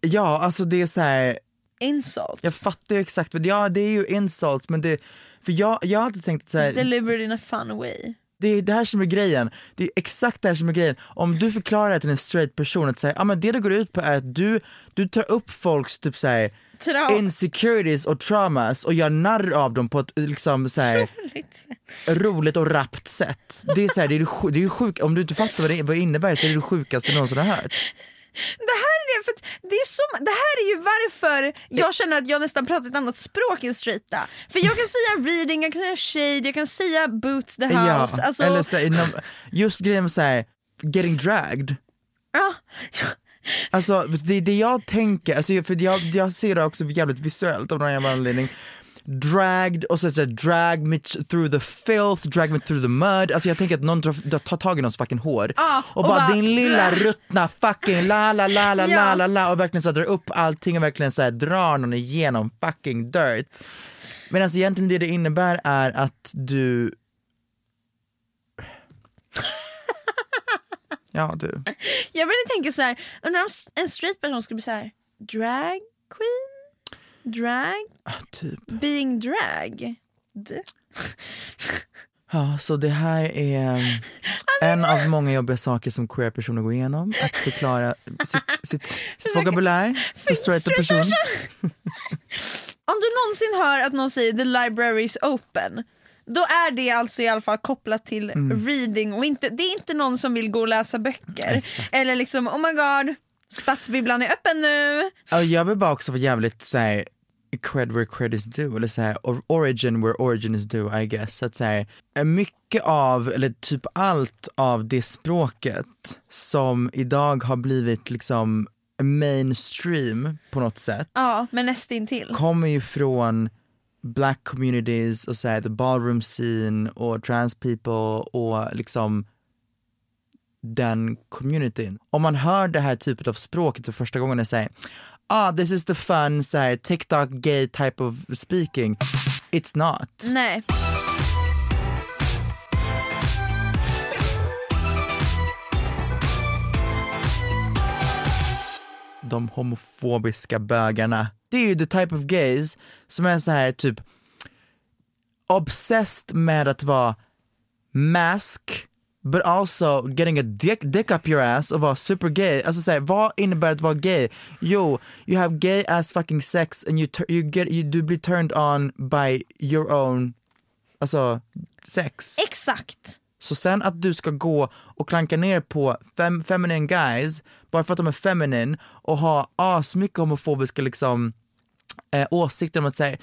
ja, alltså det är så här... Insults. Jag fattar ju exakt, ja det är ju insults men det, för jag, jag alltid tänkt så här, Delivered in a fun way. Det är det här som är grejen. Det är exakt det här som är grejen. Om du förklarar det till en straight person att säga, ah, men det det går ut på är att du, du tar upp folks typ så här, Trau- insecurities och traumas och gör narr av dem på ett liksom så här, roligt och rappt sätt. Det är så här, det är, det är ju sjukt, om du inte fattar vad det, vad det innebär så är det det sjukaste du någonsin har hört. Det här är det, för det, är som, det här är ju varför jag känner att jag nästan pratar ett annat språk än straighta. För jag kan säga reading, jag kan säga shade, jag kan säga boots the house. Ja, alltså, eller så inom, just grejen med så här, getting dragged. ja, Alltså det, det jag tänker, alltså, för jag, jag ser det också jävligt visuellt av någon jävla anledning. Dragged och så, så drag me through the filth, drag me through the mud. Alltså jag tänker att någon tar tag i någons fucking hår Ja, och, och bara, din lilla ruttna fucking la la la la la la la och verkligen så drar upp allting och verkligen så här, drar någon igenom fucking dirt. Men alltså egentligen det det innebär är att du Ja du. jag började tänka så här, undrar om en straight person skulle bli så här, drag queen? Drag? Ah, typ. Being drag? D- Ja, så det här är um, en av många jobbiga saker som queer personer går igenom. Att förklara sitt, sitt, sitt vokabulär för straighta personer. Om du någonsin hör att någon säger the library is open då är det alltså i alla fall kopplat till Mm. reading och inte, det är inte någon som vill gå och läsa böcker. Eller liksom oh my god, stadsbibblan är öppen nu. Ja, jag vill bara också vara jävligt såhär cred where cred is due, eller såhär or- origin where origin is due I guess. Att såhär, mycket av, eller typ allt av det språket som idag har blivit liksom mainstream på något sätt Ja, men nästintill. kommer ju från black communities och så här, the ballroom scene och trans people och liksom den communityn. Om man hör det här typet av språket för första gången och säger ah this is the fun så här, TikTok gay type of speaking, it's not. Nej. de homofobiska bögarna. Det är ju the type of gays som är så här typ obsessed med att vara mask but also getting a dick, dick up your ass och vara super gay. Alltså såhär, vad innebär att vara gay? Jo, you have gay ass fucking sex and you, you get, you, du blir turned on by your own, alltså sex. Exakt. Så sen att du ska gå och klanka ner på fem, feminine guys bara för att de är feminine och ha asmycket homofobiska liksom eh, åsikter om att säga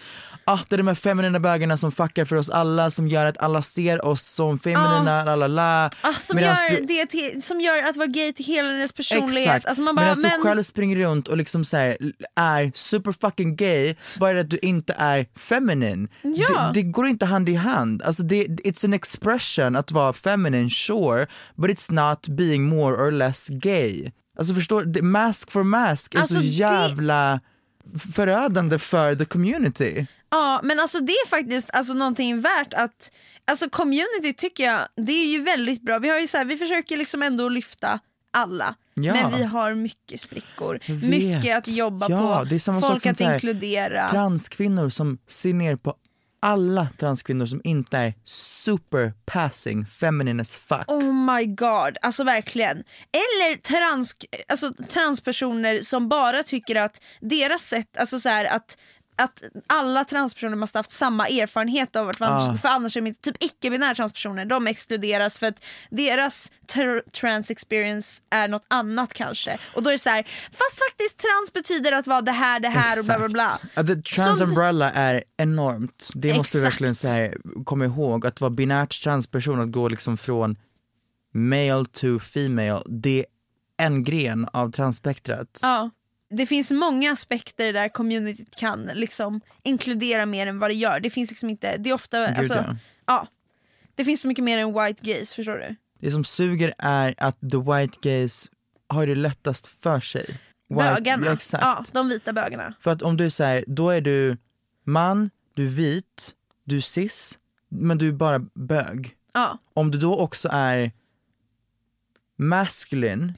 ah, det är de här feminina bögarna som fuckar för oss alla som gör att alla ser oss som feminina, la la la. Ah, som, Medans gör du- det till, som gör att vara gay till hela deras personlighet. Exakt, Alltså man bara, medan men, du själv springer runt och liksom så här, är super fucking gay bara att du inte är feminine. Ja. Det, det går inte hand i hand. Alltså det, it's an expression att vara feminine, sure, but it's not being more or less gay. Alltså förstår? Mask for mask är Alltså så det- jävla förödande för the community. Ja men alltså det är faktiskt alltså, någonting värt att, alltså community tycker jag, det är ju väldigt bra. Vi, har ju så här, vi försöker liksom ändå lyfta alla. Ja. Men vi har mycket sprickor, mycket att jobba ja, på, folk att här, inkludera. Transkvinnor som ser ner på alla transkvinnor som inte är super passing feminine as fuck. Oh my god, alltså verkligen. Eller trans, alltså, transpersoner som bara tycker att deras sätt, alltså så här, att att alla transpersoner måste haft samma erfarenhet av att Ah. för annars är de inte, typ icke-binära transpersoner, de exkluderas för att deras tr- trans experience är något annat kanske. Och då är det så här, fast faktiskt trans betyder att vara det här, det här och bla bla bla. The trans Som- umbrella är enormt. Det måste vi Exakt. verkligen så här, komma ihåg. Att vara binärt transperson, att gå liksom från male to female, det är en gren av transspektrat. Ja. Det finns många aspekter där communityt kan liksom inkludera mer än vad det gör. Det finns liksom inte, det är ofta, Gud, alltså, ja. ja. Det finns så mycket mer än white gays, förstår du? Det som suger är att the white gays har det lättast för sig. White, Bögarna, Ja, exakt. ja, de vita bögarna. För att om du säger, då är du man, du är vit, du är cis, men du är bara bög. Ja. Om du då också är maskulin,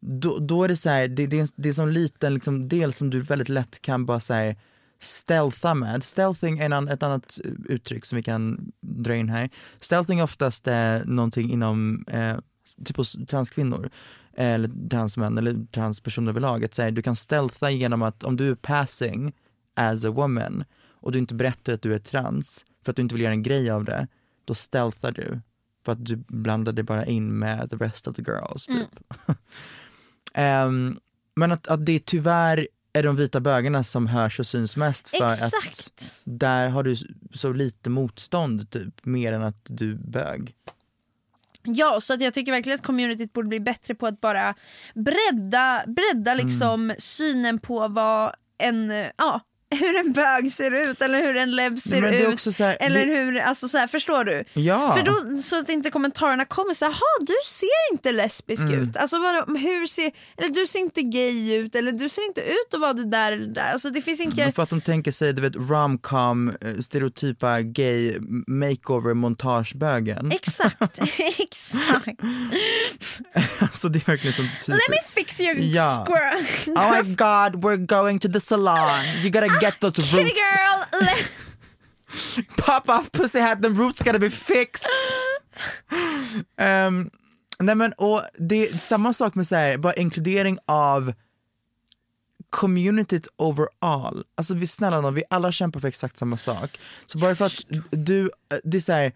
då, då är det så här, det, det, är, det är som liten liksom, del som du väldigt lätt kan bara säga stealtha med. Stealthing är en, ett annat uttryck som vi kan dra in här. Stealthing är oftast eh, någonting inom eh, typ hos transkvinnor eller transmän eller transpersoner överlag. Att säga, du kan stealtha genom att om du är passing as a woman och du inte berättar att du är trans för att du inte vill göra en grej av det, då stealthar du för att du blandar dig bara in med the rest of the girls. Typ. Ehm, men att, att det tyvärr är de vita bögarna som hörs och syns mest för att Exakt! där har du så lite motstånd typ, mer än att du bög. Ja, så att jag tycker verkligen att communityt borde bli bättre på att bara bredda, bredda Mm. liksom synen på vad en, ja, hur en bög ser ut eller hur en lebb ser ut. här- eller det- hur, alltså så här, förstår du? Ja. För då, så att inte kommentarerna kommer så här, "Jaha, du ser inte lesbisk Mm. ut. Alltså vadå, hur ser, eller du ser inte gay ut eller du ser inte ut att vara det där eller det där. Alltså det finns inte... Men för att de tänker sig, du vet, romcom, eh, stereotypa gay makeover montagebögen. Exakt, exakt. alltså det är verkligen så typiskt. Let me fix your Ja. squirrel. Oh my god, we're going to the salon. You gotta get those Kitty roots. girl! let- Pop off pussy hat, the roots gotta be fixed. Ehm, nej men och det är samma sak med så här, bara inkludering av communityt overall. Alltså vi snälla nån, vi alla kämpar för exakt samma sak. Så bara för att du, det är så här,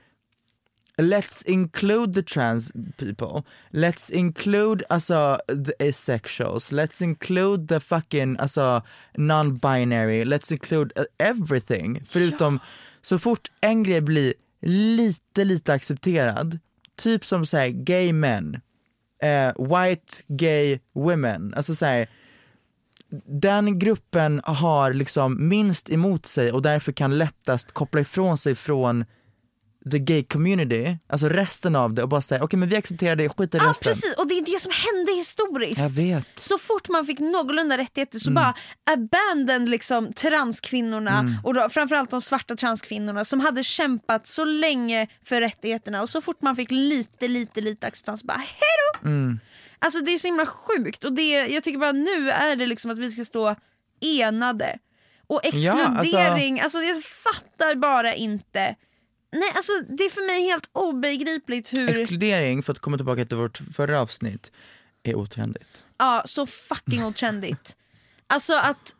let's include the trans people, let's include alltså the asexuals, let's include the fucking alltså non-binary, let's include uh, everything. Förutom så fort en grej blir lite, lite accepterad, typ som säger gay men, eh, white gay women, alltså såhär den gruppen har liksom minst emot sig och därför kan lättast koppla ifrån sig från the gay community, alltså resten av det och bara säga okej men vi accepterar det, skit i Ja resten. precis, och det är det som hände historiskt. Jag vet. Så fort man fick någorlunda rättigheter så Mm. bara abandoned liksom transkvinnorna Mm. och då, framförallt de svarta transkvinnorna som hade kämpat så länge för rättigheterna och så fort man fick lite lite lite acceptans bara hejdå! Mm. Alltså det är så himla sjukt och det, jag tycker bara nu är det liksom att vi ska stå enade. Och Ja, alltså- exkludering, alltså... jag fattar bara inte Nej alltså det är för mig helt obegripligt hur, Exkludering, för att komma tillbaka till vårt förra avsnitt, är otrendigt. ja så fucking otrendigt. Alltså att,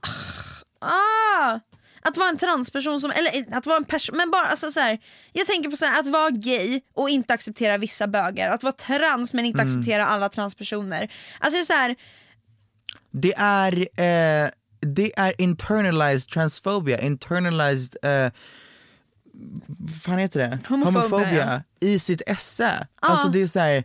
ah, att vara en transperson som, eller att vara en person, men bara alltså så här, jag tänker på så här, att vara gay och inte acceptera vissa bögar, att vara trans men inte Mm. acceptera alla transpersoner. Alltså det är så här, Det är, eh, det är internalized transphobia, internalized, eh, fan heter det? Homofobia, i sitt esse. Alltså det är så här.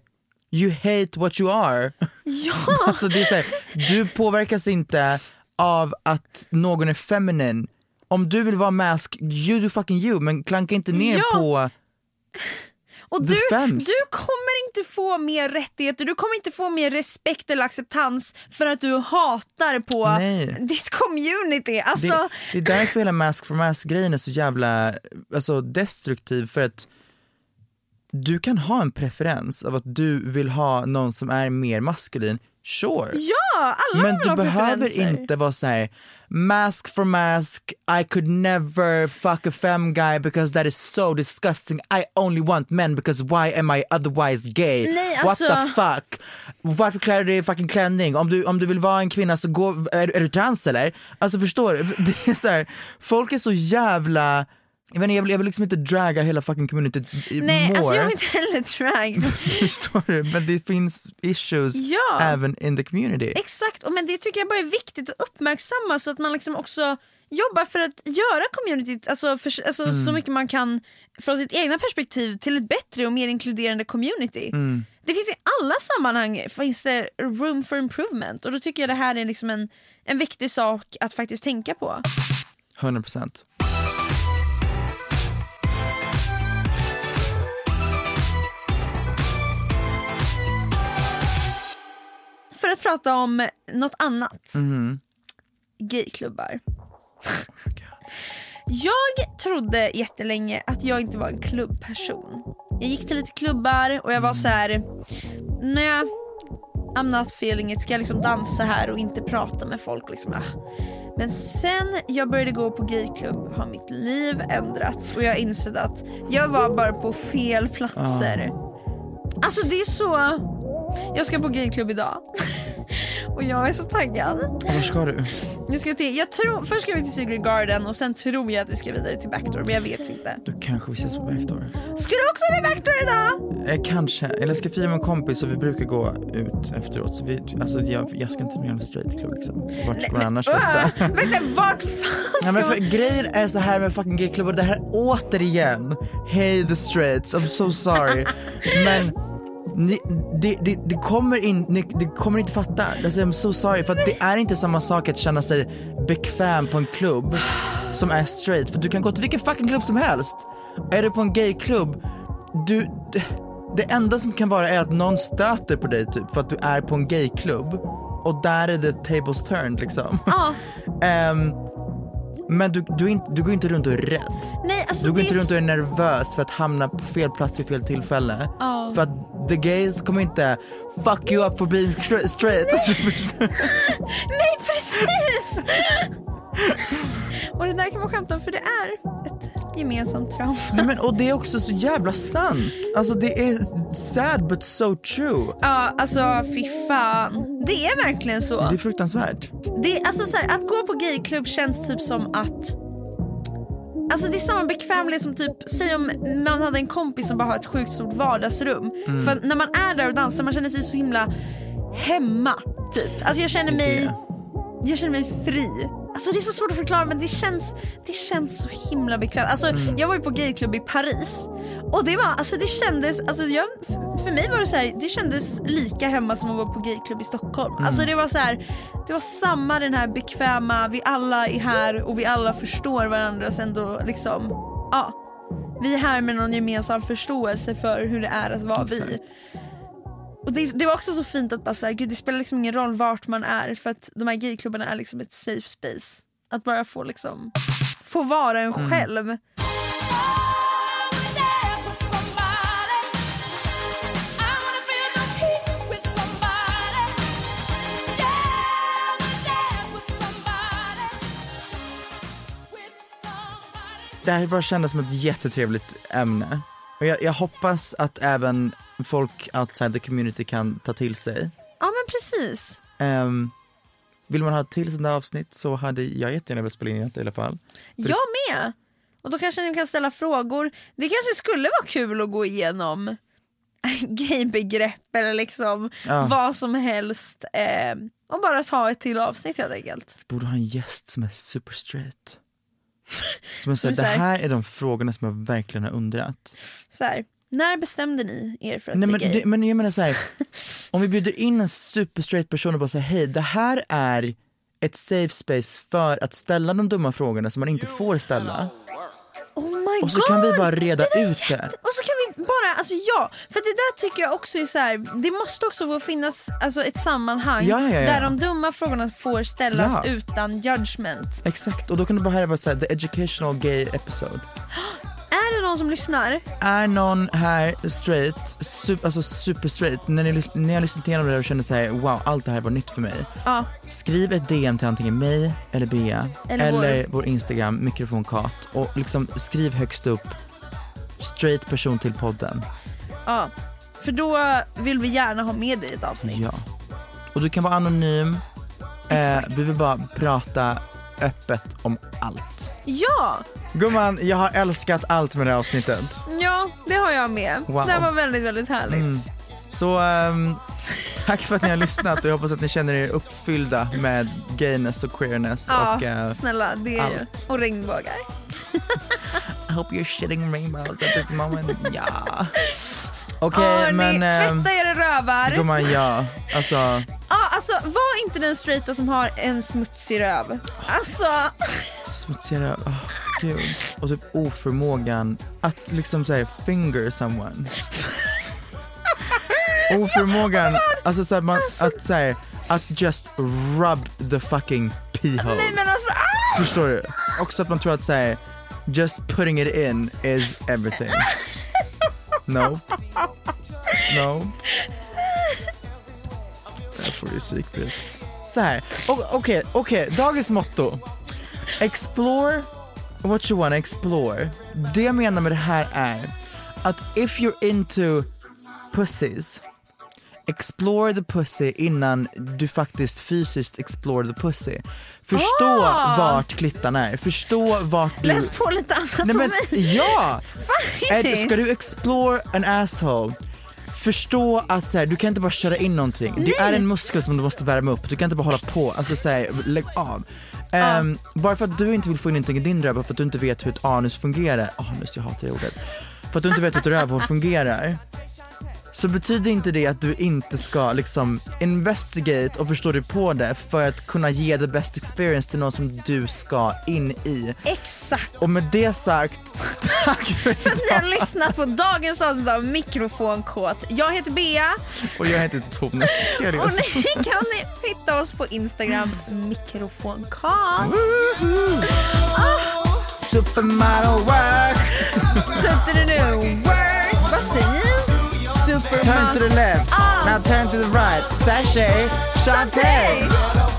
you hate what you are. ja! Alltså det är så här, du påverkas inte av att någon är feminin. Om du vill vara mask, you do fucking you, men klanka inte ner Ja. på Och du, du kommer inte få mer rättigheter, du kommer inte få mer respekt eller acceptans för att du hatar på Nej. ditt community. Alltså, det, det är därför hela mask for mask grejen är så jävla alltså, destruktiv för att du kan ha en preferens av att du vill ha någon som är mer maskulin, sure. ja, alla Men du behöver inte vara så här: mask for mask, I could never fuck a fem guy because that is so disgusting, I only want men because why am I otherwise gay? Nej, What alltså- the fuck? Varför klär du dig i fucking klänning? Om du, om du vill vara en kvinna så gå, är, är du trans eller? Alltså förstår du? Det är så här, folk är så jävla jag, inte, jag, vill, jag vill liksom inte draga hela fucking communityt Nej, more. alltså jag vill inte heller drag. Förstår du? Men det finns issues Ja. även in the community. Exakt, och men det tycker jag bara är viktigt att uppmärksamma så att man liksom också jobbar för att göra communityt alltså, för, alltså, Mm. så mycket man kan från sitt egna perspektiv till ett bättre och mer inkluderande community. Mm. Det finns i alla sammanhang finns det room for improvement och då tycker jag det här är liksom en, en viktig sak att faktiskt tänka på. 100%. För att prata om något annat. Mhm. Gayklubbar. Jag trodde jättelänge att jag inte var en klubbperson. Jag gick till lite klubbar och jag var så här. nej, I'm not feeling it. Ska jag liksom dansa här och inte prata med folk? Liksom, ah. Men sen jag började gå på gayklubb har mitt liv ändrats och jag insett att jag var bara på fel platser. Alltså det är så... Jag ska på gayklubb idag. och jag är så taggad. Och var ska du? Vi ska till, jag tror, först ska vi till Secret Garden och sen tror jag att vi ska vidare till Backdoor men jag vet inte. Då kanske vi ses på Backdoor. Ska du också till Backdoor idag? Eh, kanske, eller jag ska fira med en kompis och vi brukar gå ut efteråt. Så vi, alltså, jag, jag ska inte till någon straightklubb liksom. Vart ska man annars festa? Vänta, vart fan ska Ja, men för, grejen är så här med fucking gayklubbar, det här återigen, hey the straights, I'm so sorry. men ni, det, det, det, kommer in, ni, det kommer inte fatta, alltså, I'm so sorry för att det är inte samma sak att känna sig bekväm på en klubb som är straight, för du kan gå till vilken fucking klubb som helst. Är du på en gayklubb, du, det, enda som kan vara är att någon stöter på dig typ för att du är på en gayklubb och där är det tables turned liksom. Ja, Ehm, men du, du, inte, du går inte runt och är rädd. nej alltså Du går inte är runt och är nervös för att hamna på fel plats vid fel tillfälle. Ja. För att the gays kommer inte fuck you up for being stra- straight. Du? Nej precis! och det där kan man skämta om för det är ett gemensamt trauma. Nej, men, och det är också så jävla sant. Alltså det är sad but so true. Ja alltså fy fan. Det är verkligen så. Det är fruktansvärt. Det, alltså så här, att gå på gayklubb känns typ som att Alltså det är samma bekvämlighet som typ, säg om man hade en kompis som bara har ett sjukt stort vardagsrum. Mm. För när man är där och dansar man känner sig så himla hemma. Typ. Alltså jag känner mig, jag känner mig fri. Alltså det är så svårt att förklara men det känns, det känns så himla bekvämt. Alltså Mm. jag var ju på gayklubb i Paris och det var, alltså det kändes, alltså jag, för mig var det så här, det kändes lika hemma som att vara på gayklubb i Stockholm. Mm. Alltså det var så här, det var samma den här bekväma, vi alla är här och vi alla förstår varandras ändå liksom, ja. Vi är här med någon gemensam förståelse för hur det är att vara vi. Och det, det var också så fint att bara säga, gud det spelar liksom ingen roll vart man är för att de här gayklubbarna är liksom ett safe space. Att bara få liksom, få vara en själv. det här bara kändes som ett jättetrevligt ämne. Och jag, jag hoppas att även folk outside the community kan ta till sig. Ja men precis. Ehm, vill man ha ett till sånt där avsnitt så hade jag jättegärna velat spela in ett i alla fall. Jag med. Och då kanske ni kan ställa frågor. Det kanske skulle vara kul att gå igenom gaybegrepp eller liksom Ja. vad som helst. Eh, och bara ta ett till avsnitt helt enkelt. Vi borde ha en gäst som är super straight. Som är så Som här, det så här- här är de frågorna som jag verkligen har undrat. Så här, när bestämde ni er för att Nej, bli men, gay? det, men jag menar så här, om vi bjuder in en super straight person och bara säger hej, det här är ett safe space för att ställa de dumma frågorna som man inte får ställa. Oh my Och så God, kan vi bara reda det ut det. jätte- Och så kan vi bara, alltså ja, för det där tycker jag också är så här, det måste också få finnas alltså, ett sammanhang Ja, ja, ja. där de dumma frågorna får ställas utan judgment. Exakt, och då kan det bara här vara så här, the educational gay episode. Är det någon som lyssnar? Är någon här straight, super, alltså super straight, när ni, när har lyssnat igenom det och känner såhär wow allt det här var nytt för mig. Ja. Skriv ett DM till antingen mig eller Bea Eller eller, vår- vår Instagram mikrofonkat och liksom skriv högst upp straight person till podden. ja. För då vill vi gärna ha med dig i ett avsnitt. Ja. Och du kan vara anonym, eh, vi vill bara prata öppet om allt. Ja, Gumman, jag har älskat allt med det här avsnittet. ja, det har jag med. Wow. Det här var väldigt, väldigt härligt. Mm. Så ehm, tack för att ni har lyssnat och jag hoppas att ni känner er uppfyllda med gayness och queerness Ja, och eh, snälla, det ju. allt. Och regnbågar. I hope you're shitting rainbows at this moment. Ja. Okej Hörni, men ehm, tvätta era rövar. gumman ja, alltså Ja, alltså var inte den straighta som har en smutsig röv. Alltså, smutsiga oh, gud. Och typ oförmågan att liksom säga finger someone. oförmågan, alltså såhär man, att säga att just rub the fucking pee hole. nej men alltså, ah! Förstår du? Också att man tror att säga just putting it in is everything. No. No. Där får du psykbryt. Så här. Okej, okej, dagens motto. Explore what you wanna explore. Det jag menar med det här är att if you're into pussies Explore the pussy innan du faktiskt fysiskt explore the pussy. Förstå Ah! vart klittan är, förstå vart du... läs på lite anatomi. Nej men ja! Faktiskt. ska du explore an asshole, förstå att så här, du kan inte bara köra in någonting. Det är en muskel som du måste värma upp, du kan inte bara hålla på, alltså så här, lägg av. Ehm, Bara för att du inte vill få in någonting i din röv, för att du inte vet hur ett anus fungerar, anus jag hatar det ordet. För att du inte vet hur ett rövhål fungerar så betyder inte det att du inte ska liksom investigate och förstå dig på det för att kunna ge the best experience till någon som du ska in i. Exakt. Och med det sagt, tack för För att ni har idag. lyssnat på dagens avsnitt av Mikrofonkåt. Jag heter Bea Och jag heter Thomas och ni kan hitta oss på Instagram, mikrofonkåt. Supermodel work, Du-du-du-du, Word. Vad säger Turn to the left, Ah. now turn to the right, sashay, Shantae.